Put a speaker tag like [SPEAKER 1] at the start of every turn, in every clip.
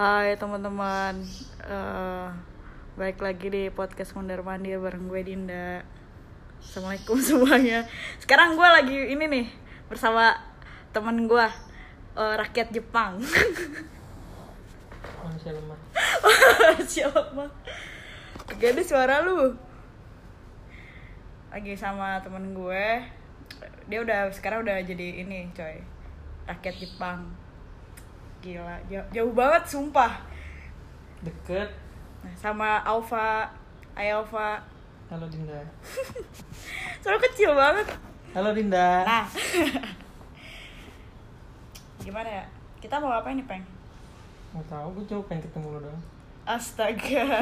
[SPEAKER 1] Hai teman-teman, Eh balik lagi di podcast Mondar Mandir bareng gue Dinda. Assalamualaikum semuanya. Sekarang gue lagi ini nih bersama teman gue eh, rakyat Jepang.
[SPEAKER 2] manusia lemah
[SPEAKER 1] Siapa? Gak ada suara lu. Lagi sama temen gue. Dia udah sekarang udah jadi ini coy. Rakyat Jepang. Gila, jauh, jauh banget sumpah.
[SPEAKER 2] deket
[SPEAKER 1] Nah, sama Alfa, Ayalfa.
[SPEAKER 2] halo Dinda
[SPEAKER 1] Soalnya kecil banget.
[SPEAKER 2] halo Dinda
[SPEAKER 1] Nah. Gimana ya? Kita mau apa nih, Peng?
[SPEAKER 2] mau tahu gue cuma pengen ketemu lo dong
[SPEAKER 1] Astaga.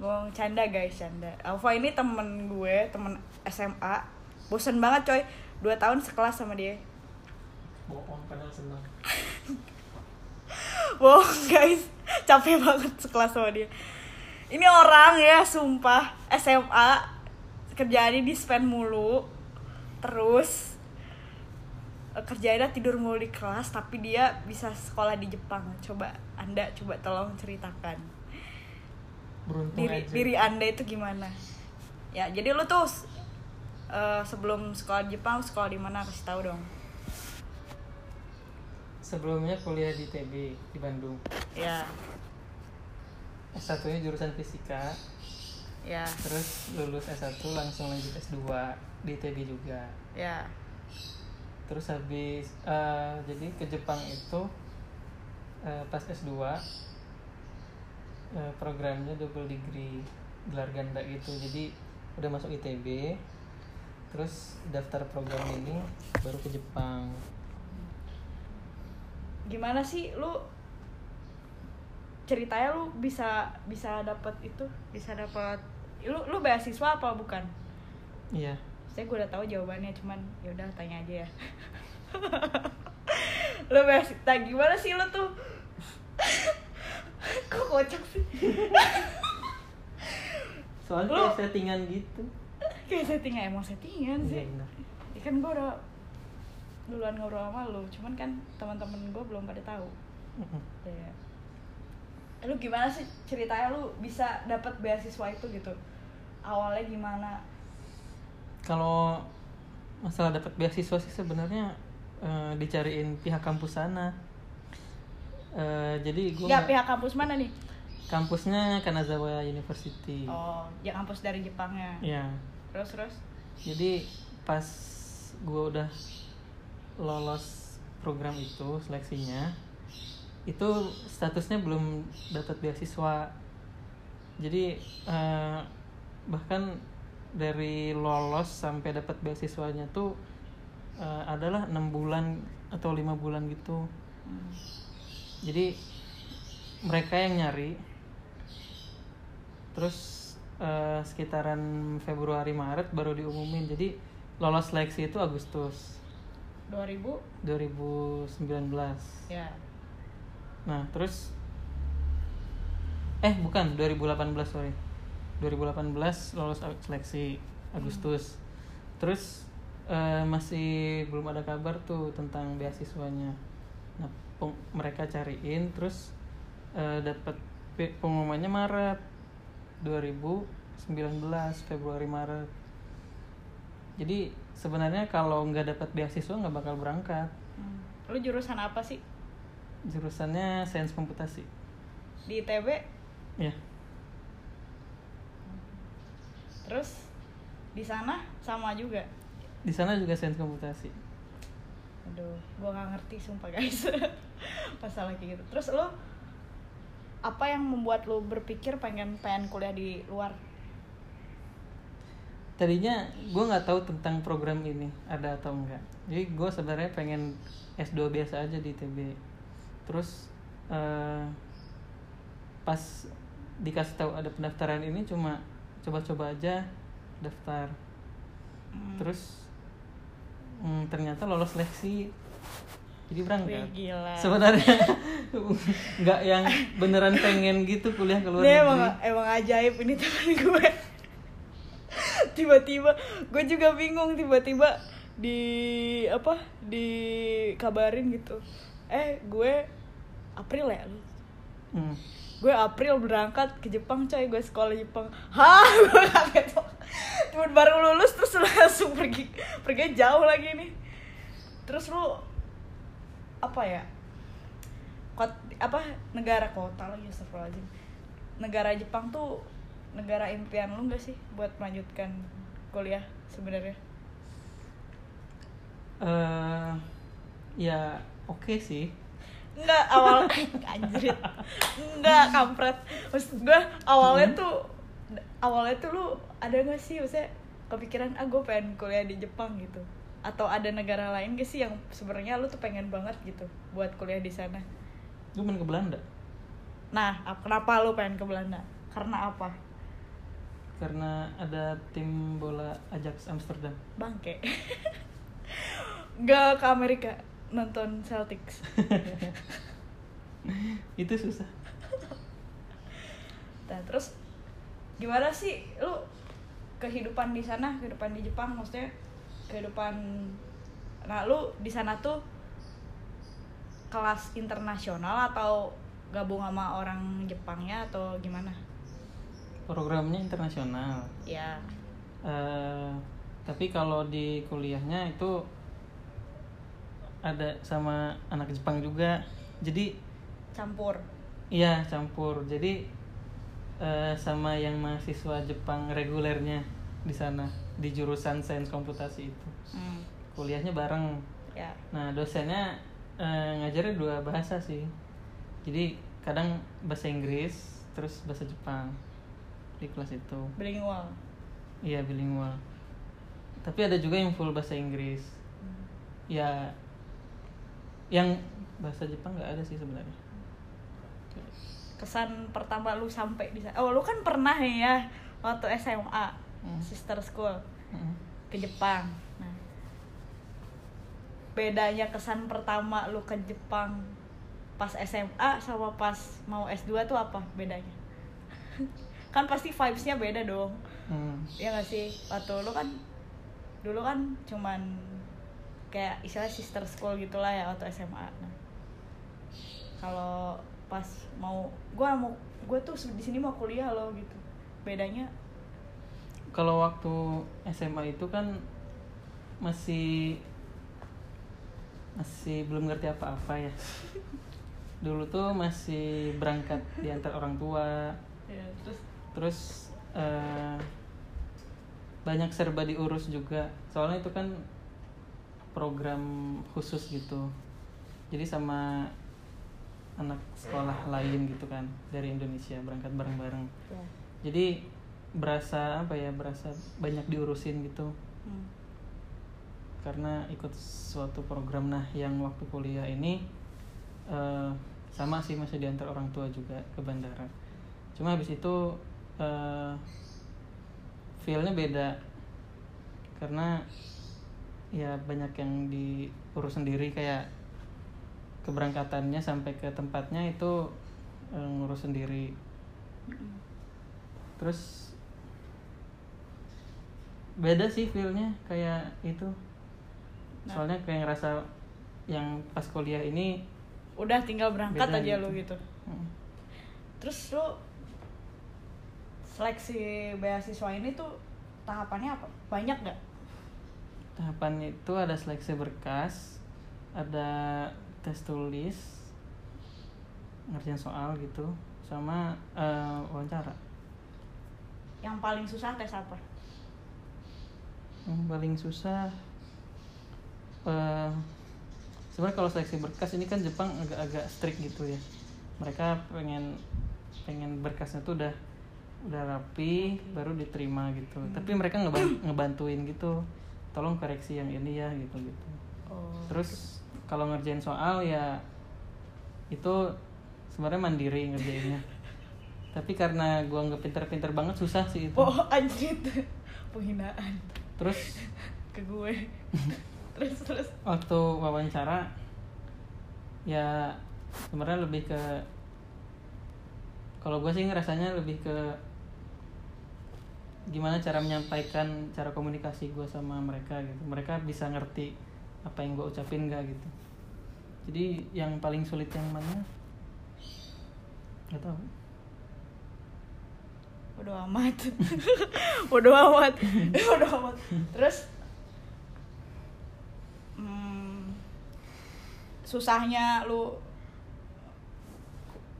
[SPEAKER 1] Bohong canda guys, canda. Alfa ini temen gue, temen SMA. Bosen banget coy. Dua tahun sekelas sama dia.
[SPEAKER 2] Bohong senang
[SPEAKER 1] Bohong guys. Capek banget sekelas sama dia. Ini orang ya, sumpah. SMA. Kerjaannya di spend mulu. Terus eh, kerjaannya tidur mulu di kelas tapi dia bisa sekolah di Jepang coba anda coba tolong ceritakan
[SPEAKER 2] beruntung
[SPEAKER 1] diri
[SPEAKER 2] aja
[SPEAKER 1] diri anda itu gimana ya jadi lu tuh eh, sebelum sekolah di Jepang sekolah di mana kasih tahu dong
[SPEAKER 2] sebelumnya kuliah di TB di Bandung.
[SPEAKER 1] Ya.
[SPEAKER 2] S1 nya jurusan fisika.
[SPEAKER 1] Ya.
[SPEAKER 2] Terus lulus S1 langsung lanjut S2 di TB juga.
[SPEAKER 1] Ya.
[SPEAKER 2] Terus habis eh, jadi ke Jepang itu eh, pas S2 eh, programnya double degree gelar ganda gitu jadi udah masuk ITB terus daftar program ini baru ke Jepang
[SPEAKER 1] gimana sih lu ceritanya lu bisa bisa dapat itu? Bisa dapat lu lu beasiswa apa bukan?
[SPEAKER 2] Iya.
[SPEAKER 1] Saya gue udah tahu jawabannya cuman ya udah tanya aja ya. Lu beasiswa nah, gimana sih lu tuh? Kok kocak sih?
[SPEAKER 2] Soalnya
[SPEAKER 1] Lu-
[SPEAKER 2] kayak settingan gitu.
[SPEAKER 1] Kayak settingan emang settingan
[SPEAKER 2] iya
[SPEAKER 1] sih.
[SPEAKER 2] benar
[SPEAKER 1] ya kan gue udah duluan ngobrol sama lu cuman kan teman-teman gue belum pada tahu. Ya lu gimana sih ceritanya lu bisa dapat beasiswa itu gitu? Awalnya gimana?
[SPEAKER 2] Kalau masalah dapat beasiswa sih sebenarnya eh, dicariin pihak kampus sana. Eh, jadi gue
[SPEAKER 1] ya pihak kampus mana nih?
[SPEAKER 2] Kampusnya Kanazawa University.
[SPEAKER 1] Oh ya kampus dari Jepangnya.
[SPEAKER 2] Ya
[SPEAKER 1] terus terus?
[SPEAKER 2] Jadi pas gue udah lolos program itu seleksinya itu statusnya belum dapat beasiswa. Jadi eh, bahkan dari lolos sampai dapat beasiswanya tuh eh, adalah enam bulan atau lima bulan gitu.
[SPEAKER 1] Hmm.
[SPEAKER 2] jadi mereka yang nyari terus eh, sekitaran Februari Maret baru diumumin. Jadi lolos seleksi itu Agustus
[SPEAKER 1] 2000
[SPEAKER 2] 2019
[SPEAKER 1] ya.
[SPEAKER 2] Nah terus? Eh bukan 2018 sorry. 2018 lolos seleksi Agustus. Terus eh, masih belum ada kabar tuh tentang beasiswanya. Nah peng- mereka cariin terus eh, dapat pe- pengumumannya Maret. 2019 Februari Maret. Jadi sebenarnya kalau nggak dapat beasiswa nggak bakal berangkat.
[SPEAKER 1] Hmm. lu jurusan apa sih?
[SPEAKER 2] Jurusannya sains komputasi.
[SPEAKER 1] Di ITB
[SPEAKER 2] ya
[SPEAKER 1] terus di sana sama juga?
[SPEAKER 2] Di sana juga sains komputasi.
[SPEAKER 1] Aduh gua nggak ngerti sumpah guys. Masalah kayak gitu. Terus lu apa yang membuat lu berpikir pengen pengen kuliah di luar
[SPEAKER 2] tadinya gue nggak tahu tentang program ini ada atau enggak. Jadi gue sebenarnya pengen S2 biasa aja di TB terus eh, pas dikasih tahu ada pendaftaran ini cuma coba-coba aja daftar.
[SPEAKER 1] Hmm.
[SPEAKER 2] terus hmm, ternyata lolos seleksi. Jadi berangkat.
[SPEAKER 1] Wih, gila.
[SPEAKER 2] Sebenarnya nggak yang beneran pengen gitu kuliah ke luar
[SPEAKER 1] Ini emang
[SPEAKER 2] negeri
[SPEAKER 1] emang ajaib ini teman gue tiba-tiba gue juga bingung tiba-tiba di apa dikabarin gitu. Eh gue April ya? Lu
[SPEAKER 2] Hmm.
[SPEAKER 1] gue April berangkat ke Jepang coy. Gue sekolah Jepang. Hah? Gue kaget. Cuma baru lulus terus langsung pergi pergi jauh lagi nih. Terus lu apa ya? Kot apa negara kota lagi astagfirullahaladzim. Negara Jepang tuh negara impian lu gak sih buat melanjutkan kuliah sebenarnya?
[SPEAKER 2] Eh ya oke sih.
[SPEAKER 1] Enggak, awal anjir. Enggak, kampret. Maksud gue awalnya tuh awalnya tuh lu ada gak sih maksudnya kepikiran ah gue pengen kuliah di Jepang gitu. Atau ada negara lain gak sih yang sebenarnya lu tuh pengen banget gitu buat kuliah di sana?
[SPEAKER 2] Gue main ke Belanda?
[SPEAKER 1] Nah ap- kenapa lu pengen ke Belanda? Karena apa
[SPEAKER 2] karena ada tim bola Ajax Amsterdam.
[SPEAKER 1] Bangke. Gak ke Amerika nonton Celtics.
[SPEAKER 2] Itu susah.
[SPEAKER 1] Nah, terus gimana sih lu kehidupan di sana, kehidupan di Jepang? Maksudnya kehidupan nah lu di sana tuh kelas internasional atau gabung sama orang Jepangnya atau gimana?
[SPEAKER 2] Programnya internasional.
[SPEAKER 1] Ya,
[SPEAKER 2] Eh, tapi kalau di kuliahnya itu ada sama anak Jepang juga. Jadi
[SPEAKER 1] campur.
[SPEAKER 2] iya campur. Jadi eh, sama yang mahasiswa Jepang regulernya di sana di jurusan sains komputasi itu.
[SPEAKER 1] Hmm,
[SPEAKER 2] kuliahnya bareng.
[SPEAKER 1] Ya.
[SPEAKER 2] nah dosennya eh, ngajarnya dua bahasa sih. Jadi kadang bahasa Inggris terus bahasa Jepang di kelas itu
[SPEAKER 1] Bilingual.
[SPEAKER 2] Iya bilingual. Tapi ada juga yang full bahasa Inggris. Ya, yang bahasa Jepang nggak ada sih sebenarnya.
[SPEAKER 1] Kesan pertama lu sampai di sana. Oh, lu kan pernah ya waktu SMA,
[SPEAKER 2] Hmm.
[SPEAKER 1] sister school.
[SPEAKER 2] Mm.
[SPEAKER 1] ke Jepang. Nah, bedanya kesan pertama lu ke Jepang pas SMA sama pas mau S2 tuh apa bedanya? kan pasti vibes-nya beda dong.
[SPEAKER 2] Hmm.
[SPEAKER 1] Ya gak sih? Waktu lu kan dulu kan cuman kayak istilah sister school gitulah ya waktu SMA. Nah, kalau pas mau gua mau gue tuh di sini mau kuliah loh gitu. Bedanya
[SPEAKER 2] Kalau waktu SMA itu kan masih masih belum ngerti apa-apa ya. Dulu tuh masih berangkat di antar orang tua,
[SPEAKER 1] ya, terus
[SPEAKER 2] terus eh, banyak serba diurus juga. Soalnya itu kan program khusus gitu. Jadi sama anak sekolah lain gitu kan dari Indonesia berangkat bareng-bareng.
[SPEAKER 1] Ya.
[SPEAKER 2] jadi berasa apa ya berasa banyak diurusin gitu.
[SPEAKER 1] Hmm.
[SPEAKER 2] karena ikut suatu program. Nah yang waktu kuliah ini eh, sama sih masih diantar orang tua juga ke bandara. Cuma habis itu eh, feelnya beda. Karena ya banyak yang diurus sendiri kayak keberangkatannya sampai ke tempatnya itu eh, ngurus sendiri. Terus beda sih feelnya kayak itu.
[SPEAKER 1] Nah.
[SPEAKER 2] soalnya kayak ngerasa yang pas kuliah ini
[SPEAKER 1] udah tinggal berangkat aja
[SPEAKER 2] gitu.
[SPEAKER 1] lu gitu.
[SPEAKER 2] Hmm,
[SPEAKER 1] terus lu seleksi beasiswa ini tuh tahapannya apa? Banyak gak
[SPEAKER 2] tahapan itu ada seleksi berkas ada tes tulis ngerjain soal gitu sama eh, wawancara.
[SPEAKER 1] Yang paling susah tes apa?
[SPEAKER 2] Yang paling susah eh sebenarnya kalau seleksi berkas ini kan Jepang agak-agak strict gitu ya. Mereka pengen pengen berkasnya tuh udah udah rapi baru diterima gitu. Tapi mereka ngeban- ngebantuin gitu. Tolong koreksi yang ini ya gitu gitu.
[SPEAKER 1] Oh
[SPEAKER 2] terus kalau ngerjain soal ya itu sebenarnya mandiri ngerjainnya. Tapi karena gua nggak pinter-pinter banget susah sih itu.
[SPEAKER 1] Oh anjir penghinaan.
[SPEAKER 2] Terus?
[SPEAKER 1] Ke gue. Terus terus.
[SPEAKER 2] Waktu wawancara ya sebenarnya lebih ke kalau gue sih ngerasanya lebih ke gimana cara menyampaikan cara komunikasi gue sama mereka gitu mereka bisa ngerti apa yang gue ucapin gak gitu jadi yang paling sulit yang mana nggak tahu
[SPEAKER 1] Bodo amat. Bodo amat. Bodo amat. Terus hmm, susahnya lu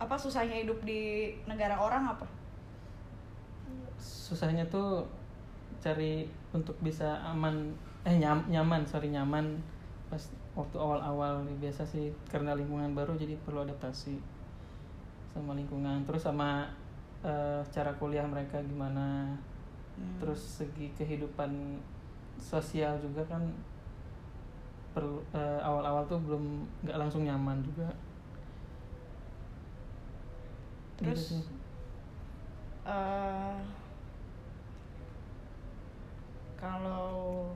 [SPEAKER 1] apa susahnya hidup di negara orang apa?
[SPEAKER 2] Susahnya tuh cari untuk bisa aman eh nyam, nyaman sorry nyaman pas waktu awal-awal biasa sih karena lingkungan baru jadi perlu adaptasi sama lingkungan terus sama eh, cara kuliah mereka gimana
[SPEAKER 1] Hmm.
[SPEAKER 2] terus segi kehidupan sosial juga kan perlu eh, awal-awal tuh belum nggak langsung nyaman juga Gitu
[SPEAKER 1] Terus?
[SPEAKER 2] sih.
[SPEAKER 1] Kalau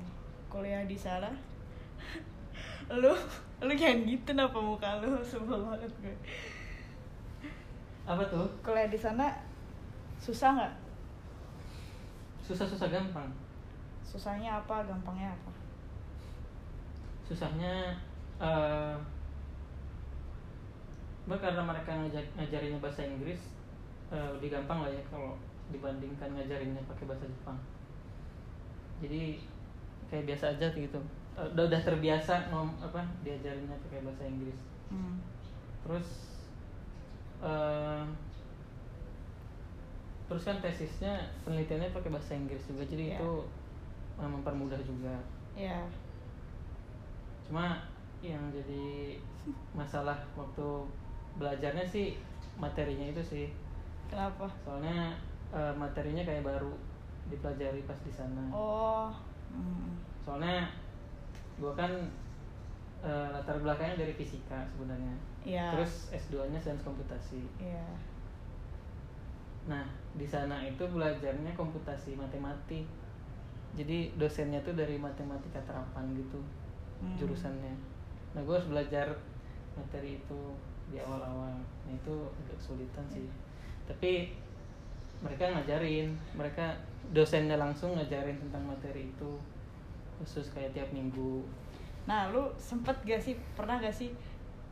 [SPEAKER 1] kuliah di sana lu lu jangan gitu kenapa muka lu sebel banget gue
[SPEAKER 2] apa tuh?
[SPEAKER 1] Kuliah di sana susah nggak?
[SPEAKER 2] Susah-susah gampang.
[SPEAKER 1] Susahnya apa? Gampangnya apa?
[SPEAKER 2] Susahnya eh bah, karena mereka ngajar, ngajarinnya bahasa Inggris eh, lebih gampang lah ya kalau dibandingkan ngajarinnya pakai bahasa Jepang jadi kayak biasa aja gitu. Eh, udah udah terbiasa ngom apa diajarinnya pakai bahasa Inggris.
[SPEAKER 1] Hmm.
[SPEAKER 2] terus eh terus kan tesisnya penelitiannya pakai bahasa Inggris juga. Jadi
[SPEAKER 1] Iya.
[SPEAKER 2] itu eh, mempermudah juga.
[SPEAKER 1] Ya
[SPEAKER 2] cuma yang jadi masalah waktu belajarnya sih materinya itu sih.
[SPEAKER 1] Kenapa?
[SPEAKER 2] Soalnya eh, materinya kayak baru dipelajari pas di sana.
[SPEAKER 1] Oh. Hmm.
[SPEAKER 2] soalnya gua kan eh, latar belakangnya dari fisika sebenarnya.
[SPEAKER 1] Ya
[SPEAKER 2] terus S2 nya sains komputasi.
[SPEAKER 1] Ya
[SPEAKER 2] nah di sana itu belajarnya komputasi matematik. Jadi dosennya tuh dari matematika terapan gitu
[SPEAKER 1] Hmm.
[SPEAKER 2] jurusannya. Nah gue harus belajar materi itu di awal-awal. Nah itu agak kesulitan sih. Tapi mereka ngajarin. Mereka dosennya langsung ngajarin tentang materi itu khusus kayak tiap minggu.
[SPEAKER 1] Nah lu sempet gak sih pernah gak sih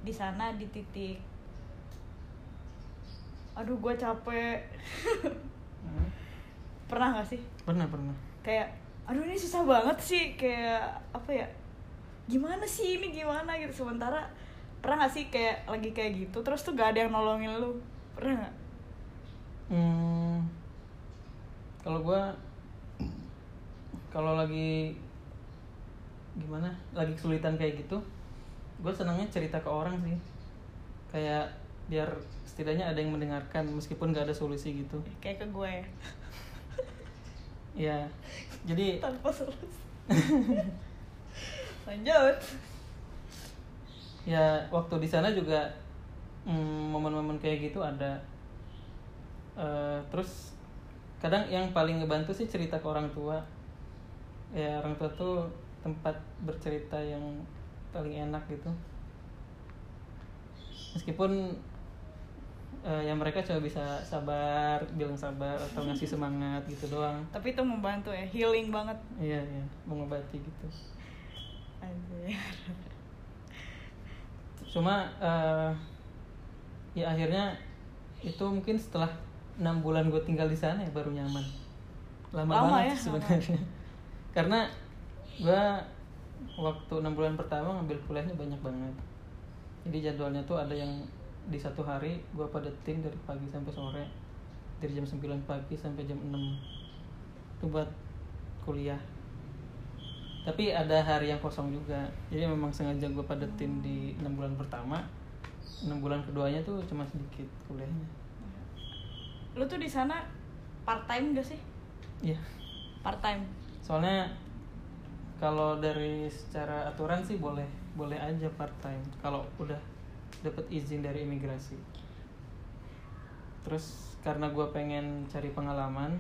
[SPEAKER 1] di sana di titik aduh gue capek.
[SPEAKER 2] Hmm,
[SPEAKER 1] pernah gak sih?
[SPEAKER 2] Pernah pernah.
[SPEAKER 1] Kayak aduh ini susah banget sih. Kayak apa ya gimana sih ini gimana? Gitu. Sementara pernah gak sih kayak lagi kayak gitu? Terus tuh gak ada yang nolongin lu? Pernah gak?
[SPEAKER 2] Hmm, kalau gua kalau lagi gimana lagi kesulitan kayak gitu gue senangnya cerita ke orang sih. Kayak biar setidaknya ada yang mendengarkan meskipun gak ada solusi gitu.
[SPEAKER 1] Kayak ke gue
[SPEAKER 2] ya? Jadi
[SPEAKER 1] tanpa solusi. Lanjut.
[SPEAKER 2] Ya waktu di sana juga mm, momen-momen kayak gitu ada. Eh, terus kadang yang paling ngebantu sih cerita ke orang tua. Ya orang tua tuh tempat bercerita yang paling enak gitu. Meskipun eh, ya mereka cuma bisa sabar bilang sabar atau ngasih semangat gitu doang.
[SPEAKER 1] Tapi itu membantu ya healing banget.
[SPEAKER 2] Iya iya mengobati gitu.
[SPEAKER 1] Anjir.
[SPEAKER 2] cuma eh, ya akhirnya itu mungkin setelah enam bulan gue tinggal di sana ya baru nyaman. Lama,
[SPEAKER 1] Lama
[SPEAKER 2] banget
[SPEAKER 1] ya,
[SPEAKER 2] sebenarnya. Karena gue waktu enam bulan pertama ngambil kuliahnya banyak banget. Jadi jadwalnya tuh ada yang di satu hari gue padetin dari pagi sampai sore dari jam 9 pagi sampai jam 6 itu buat kuliah. Tapi ada hari yang kosong juga. Jadi memang sengaja gue padetin di enam bulan pertama. Enam bulan keduanya tuh cuma sedikit kuliahnya
[SPEAKER 1] lu tuh di sana part time gak sih?
[SPEAKER 2] Iya.
[SPEAKER 1] Part time
[SPEAKER 2] soalnya kalau dari secara aturan sih boleh boleh aja part time kalau udah dapat izin dari imigrasi. Terus karena gue pengen cari pengalaman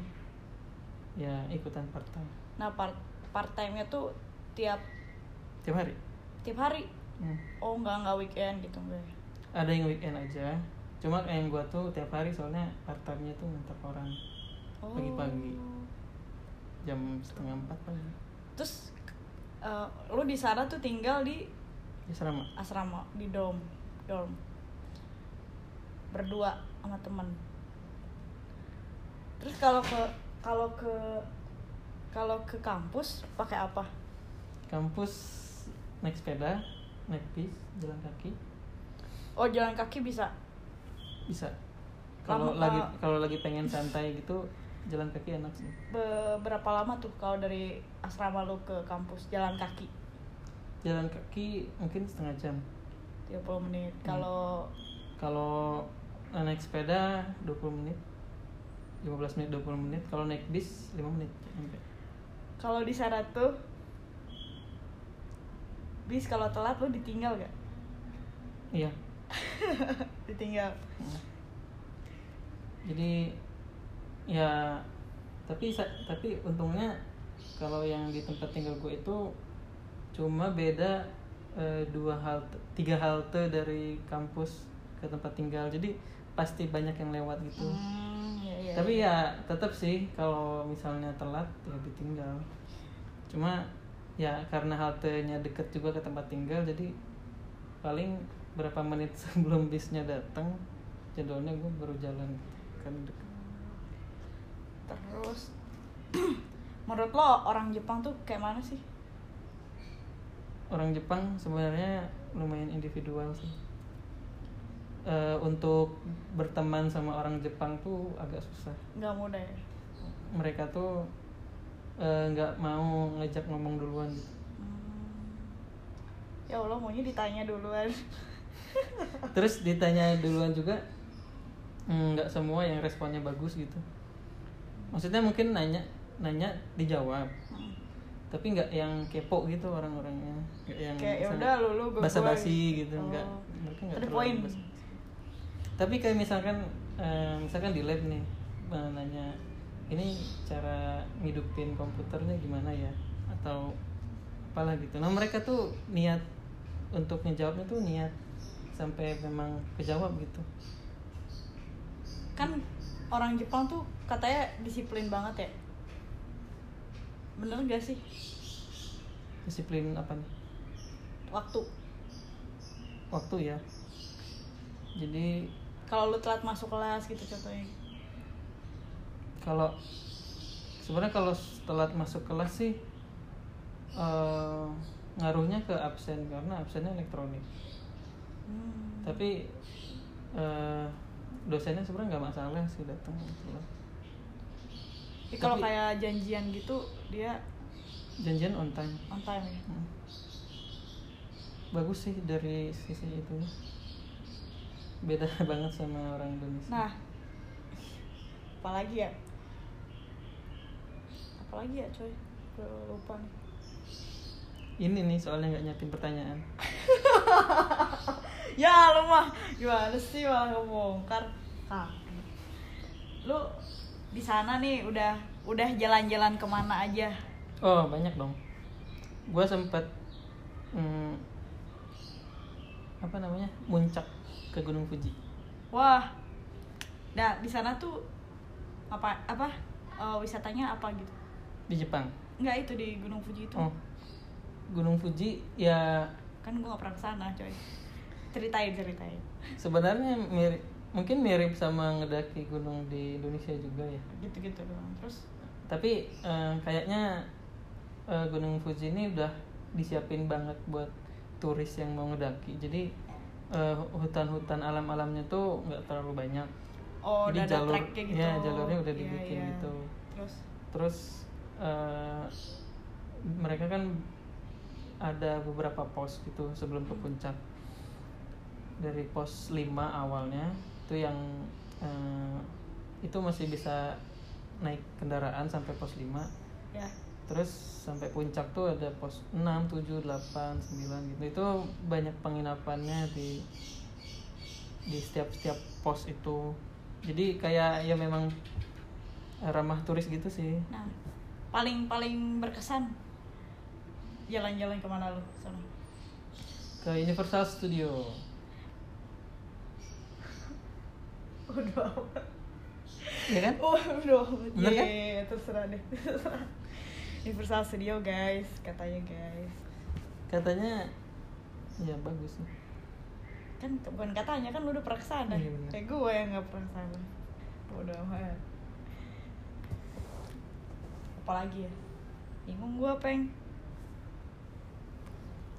[SPEAKER 2] ya ikutan part time
[SPEAKER 1] nah part part time nya tuh tiap
[SPEAKER 2] tiap hari?
[SPEAKER 1] Tiap hari?
[SPEAKER 2] Hmm.
[SPEAKER 1] oh nggak nggak weekend gitu enggak ya?
[SPEAKER 2] ada yang weekend aja cuma yang gue tuh tiap hari soalnya part time nya tuh ngantar orang
[SPEAKER 1] oh.
[SPEAKER 2] Pagi-pagi. jam setengah empat pagi
[SPEAKER 1] terus eh, lu di sana tuh tinggal di
[SPEAKER 2] asrama.
[SPEAKER 1] Asrama di dorm dorm. Berdua sama temen. Terus kalau ke kalau ke kalau ke kampus pakai apa?
[SPEAKER 2] Kampus naik sepeda naik bis jalan kaki.
[SPEAKER 1] Oh jalan kaki bisa
[SPEAKER 2] bisa. Kalau lagi kalau lagi pengen santai gitu jalan kaki enak sih.
[SPEAKER 1] Be- berapa lama tuh kalau dari asrama lu ke kampus? Jalan kaki?
[SPEAKER 2] Jalan kaki mungkin setengah jam.
[SPEAKER 1] 30 menit.
[SPEAKER 2] Hmm.
[SPEAKER 1] kalau
[SPEAKER 2] kalau naik sepeda 20 menit. 15 menit 20 menit. Kalau naik bis 5 menit. Sampai.
[SPEAKER 1] Kalau di sana tuh bis kalau telat lu ditinggal gak
[SPEAKER 2] iya
[SPEAKER 1] ditinggal.
[SPEAKER 2] Jadi ya tapi tapi untungnya kalau yang di tempat tinggal gue itu cuma beda eh, dua halte tiga halte dari kampus ke tempat tinggal. Jadi pasti banyak yang lewat gitu.
[SPEAKER 1] Hmm, iya, iya,
[SPEAKER 2] tapi
[SPEAKER 1] iya.
[SPEAKER 2] ya tetap sih kalau misalnya telat ya ditinggal. Cuma ya karena haltenya deket juga ke tempat tinggal jadi paling berapa menit sebelum bisnya datang jadwalnya gue baru jalan kan deket.
[SPEAKER 1] terus menurut lo orang Jepang tuh kayak mana sih?
[SPEAKER 2] Orang Jepang sebenarnya lumayan individual sih. Eh, untuk berteman sama orang Jepang tuh agak susah.
[SPEAKER 1] Nggak mudah ya?
[SPEAKER 2] Mereka tuh eh, nggak mau ngajak ngomong duluan. Gitu
[SPEAKER 1] Hmm. ya Allah maunya ditanya duluan
[SPEAKER 2] terus ditanya duluan juga mm, nggak semua yang responnya bagus gitu. Maksudnya mungkin nanya nanya dijawab.
[SPEAKER 1] Hmm.
[SPEAKER 2] tapi nggak yang kepo gitu orang-orangnya. Nggak yang
[SPEAKER 1] kayak ya udah lu lu gua
[SPEAKER 2] basa-basi gitu.
[SPEAKER 1] Oh.
[SPEAKER 2] nggak mereka nggak terlalu basa- tapi kayak misalkan eh, misalkan di lab nih eh, nanya ini cara ngidupin komputernya gimana ya? Atau apalah gitu. Nah mereka tuh niat untuk ngejawabnya tuh niat sampai memang kejawab gitu.
[SPEAKER 1] Kan orang Jepang tuh katanya disiplin banget ya. Bener gak sih?
[SPEAKER 2] Disiplin apa nih?
[SPEAKER 1] Waktu.
[SPEAKER 2] Waktu ya. Jadi
[SPEAKER 1] kalau lu telat masuk kelas gitu contohnya.
[SPEAKER 2] Kalau sebenarnya kalau telat masuk kelas sih eh, ngaruhnya ke absen karena absennya elektronik
[SPEAKER 1] Hmm.
[SPEAKER 2] tapi eh, dosennya sebenarnya nggak masalah sih datang telat
[SPEAKER 1] Tapi kalau kayak janjian gitu dia
[SPEAKER 2] janjian on time.
[SPEAKER 1] On time ya?
[SPEAKER 2] Hmm. bagus sih dari sisi itu. Beda banget sama orang Indonesia.
[SPEAKER 1] Nah apalagi ya? Apalagi ya coy? Lupa nih.
[SPEAKER 2] Ini nih soalnya nggak nyiapin pertanyaan
[SPEAKER 1] ya lu mah gimana sih malah ngebongkar kaki lu di sana nih udah udah jalan-jalan ke mana aja?
[SPEAKER 2] Oh banyak dong. Gua sempet hmm, apa namanya? Muncak ke Gunung Fuji.
[SPEAKER 1] Wah. Nah di sana tuh apa apa eh, wisatanya apa gitu?
[SPEAKER 2] Di Jepang.
[SPEAKER 1] Enggak itu di Gunung Fuji itu.
[SPEAKER 2] Oh. Gunung Fuji ya
[SPEAKER 1] kan gua gak pernah ke sana coy ceritain ceritain
[SPEAKER 2] sebenarnya mirip mungkin mirip sama ngedaki gunung di Indonesia juga ya.
[SPEAKER 1] gitu-gitu doang terus
[SPEAKER 2] Tapi eh, kayaknya eh, Gunung Fuji ini udah disiapin banget buat turis yang mau ngedaki. Jadi eh, hutan-hutan alam-alamnya tuh nggak terlalu banyak.
[SPEAKER 1] oh
[SPEAKER 2] Jadi
[SPEAKER 1] udah ada
[SPEAKER 2] jalur-
[SPEAKER 1] tracknya gitu
[SPEAKER 2] iya, jalurnya udah
[SPEAKER 1] Iya,
[SPEAKER 2] dibikin
[SPEAKER 1] iya.
[SPEAKER 2] gitu.
[SPEAKER 1] terus
[SPEAKER 2] terus mereka kan ada beberapa pos gitu sebelum ke puncak dari pos 5 awalnya itu yang eh, itu masih bisa naik kendaraan sampai pos 5
[SPEAKER 1] ya.
[SPEAKER 2] Terus sampai puncak tuh ada pos 6, 7, 8, 9 gitu. Itu banyak penginapannya di di setiap setiap pos itu. Jadi kayak ya memang ramah turis gitu sih.
[SPEAKER 1] Nah paling paling berkesan jalan-jalan ke mana lu sana
[SPEAKER 2] ke Universal Studio
[SPEAKER 1] udah amat.
[SPEAKER 2] Ya kan?
[SPEAKER 1] Oh udah amat.
[SPEAKER 2] Bener kan?
[SPEAKER 1] Iya, iya, terserah deh. Terserah Universal Studio guys katanya guys.
[SPEAKER 2] Katanya ya bagus sih.
[SPEAKER 1] Kan bukan katanya kan lu udah pernah ke sana
[SPEAKER 2] Iya, bener.
[SPEAKER 1] kayak gue yang nggak pernah ke sana bodoh amat. Apalagi ya? Bingung gue peng.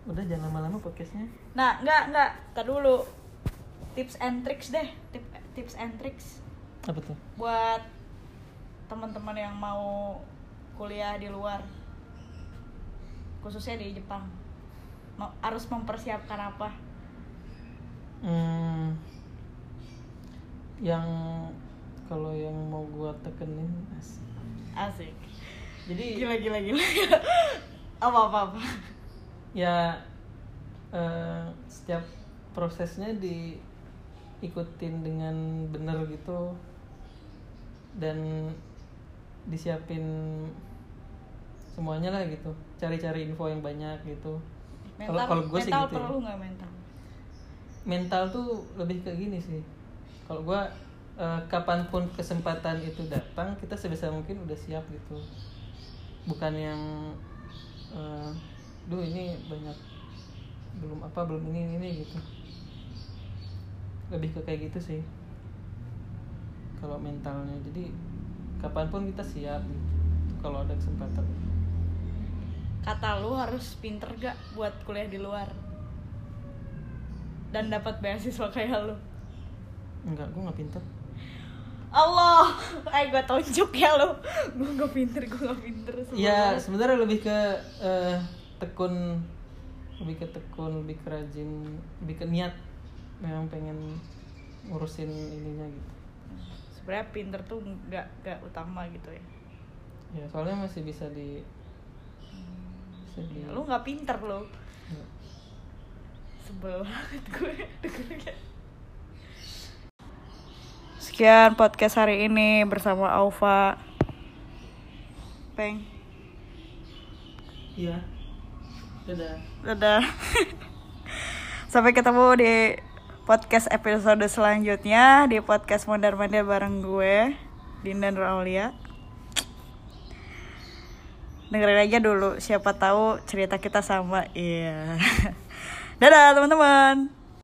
[SPEAKER 2] Udah jangan lama-lama podcastnya.
[SPEAKER 1] Nah nggak nggak. Tar dulu. Tips and tricks deh. Tip, tips and tricks
[SPEAKER 2] apa tuh?
[SPEAKER 1] buat teman-teman yang mau kuliah di luar khususnya di Jepang. Mau- harus mempersiapkan apa?
[SPEAKER 2] Hmm, yang kalau yang mau gua tekenin asik.
[SPEAKER 1] asik.
[SPEAKER 2] Jadi
[SPEAKER 1] gila gila gila. Apa apa apa?
[SPEAKER 2] Ya eh, setiap prosesnya diikutin dengan bener gitu. Dan disiapin semuanya lah gitu. Cari-cari info yang banyak gitu. Kalau
[SPEAKER 1] mental
[SPEAKER 2] kalau gue sih
[SPEAKER 1] mental
[SPEAKER 2] gitu ya.
[SPEAKER 1] perlu nggak mental?
[SPEAKER 2] Mental tuh lebih ke gini sih. Kalau gue eh, kapan pun kesempatan itu datang kita sebisa mungkin udah siap gitu. Bukan yang eh, duh ini banyak belum apa belum ini, ini gitu lebih ke kayak gitu sih. Kalau mentalnya. Jadi kapan pun kita siap gitu. Kalau ada kesempatan.
[SPEAKER 1] Kata lu harus pinter gak buat kuliah di luar? Dan dapat beasiswa kayak lu?
[SPEAKER 2] Enggak gue nggak pinter.
[SPEAKER 1] Allah, eh gue tunjuk ya lo, gue gak pinter, gue gak pinter.
[SPEAKER 2] Ya
[SPEAKER 1] banget.
[SPEAKER 2] sebenarnya lebih ke eh, tekun, lebih ke tekun, lebih ke rajin, lebih ke niat. Memang pengen ngurusin ininya gitu.
[SPEAKER 1] Sebenarnya pinter tuh nggak nggak utama gitu ya.
[SPEAKER 2] Ya soalnya masih bisa di, bisa di.
[SPEAKER 1] Lu nggak pinter lo,
[SPEAKER 2] Nggak.
[SPEAKER 1] sebel banget gue dengernya. Sekian podcast hari ini bersama Aufa. Peng.
[SPEAKER 2] Iya. Dadah.
[SPEAKER 1] Dadah. Sampai ketemu di podcast episode selanjutnya di podcast Mondar Mandir bareng gue, Dinda Nur Aulia. Dengerin aja dulu, siapa tahu cerita kita sama. Iya. Dadah teman-teman.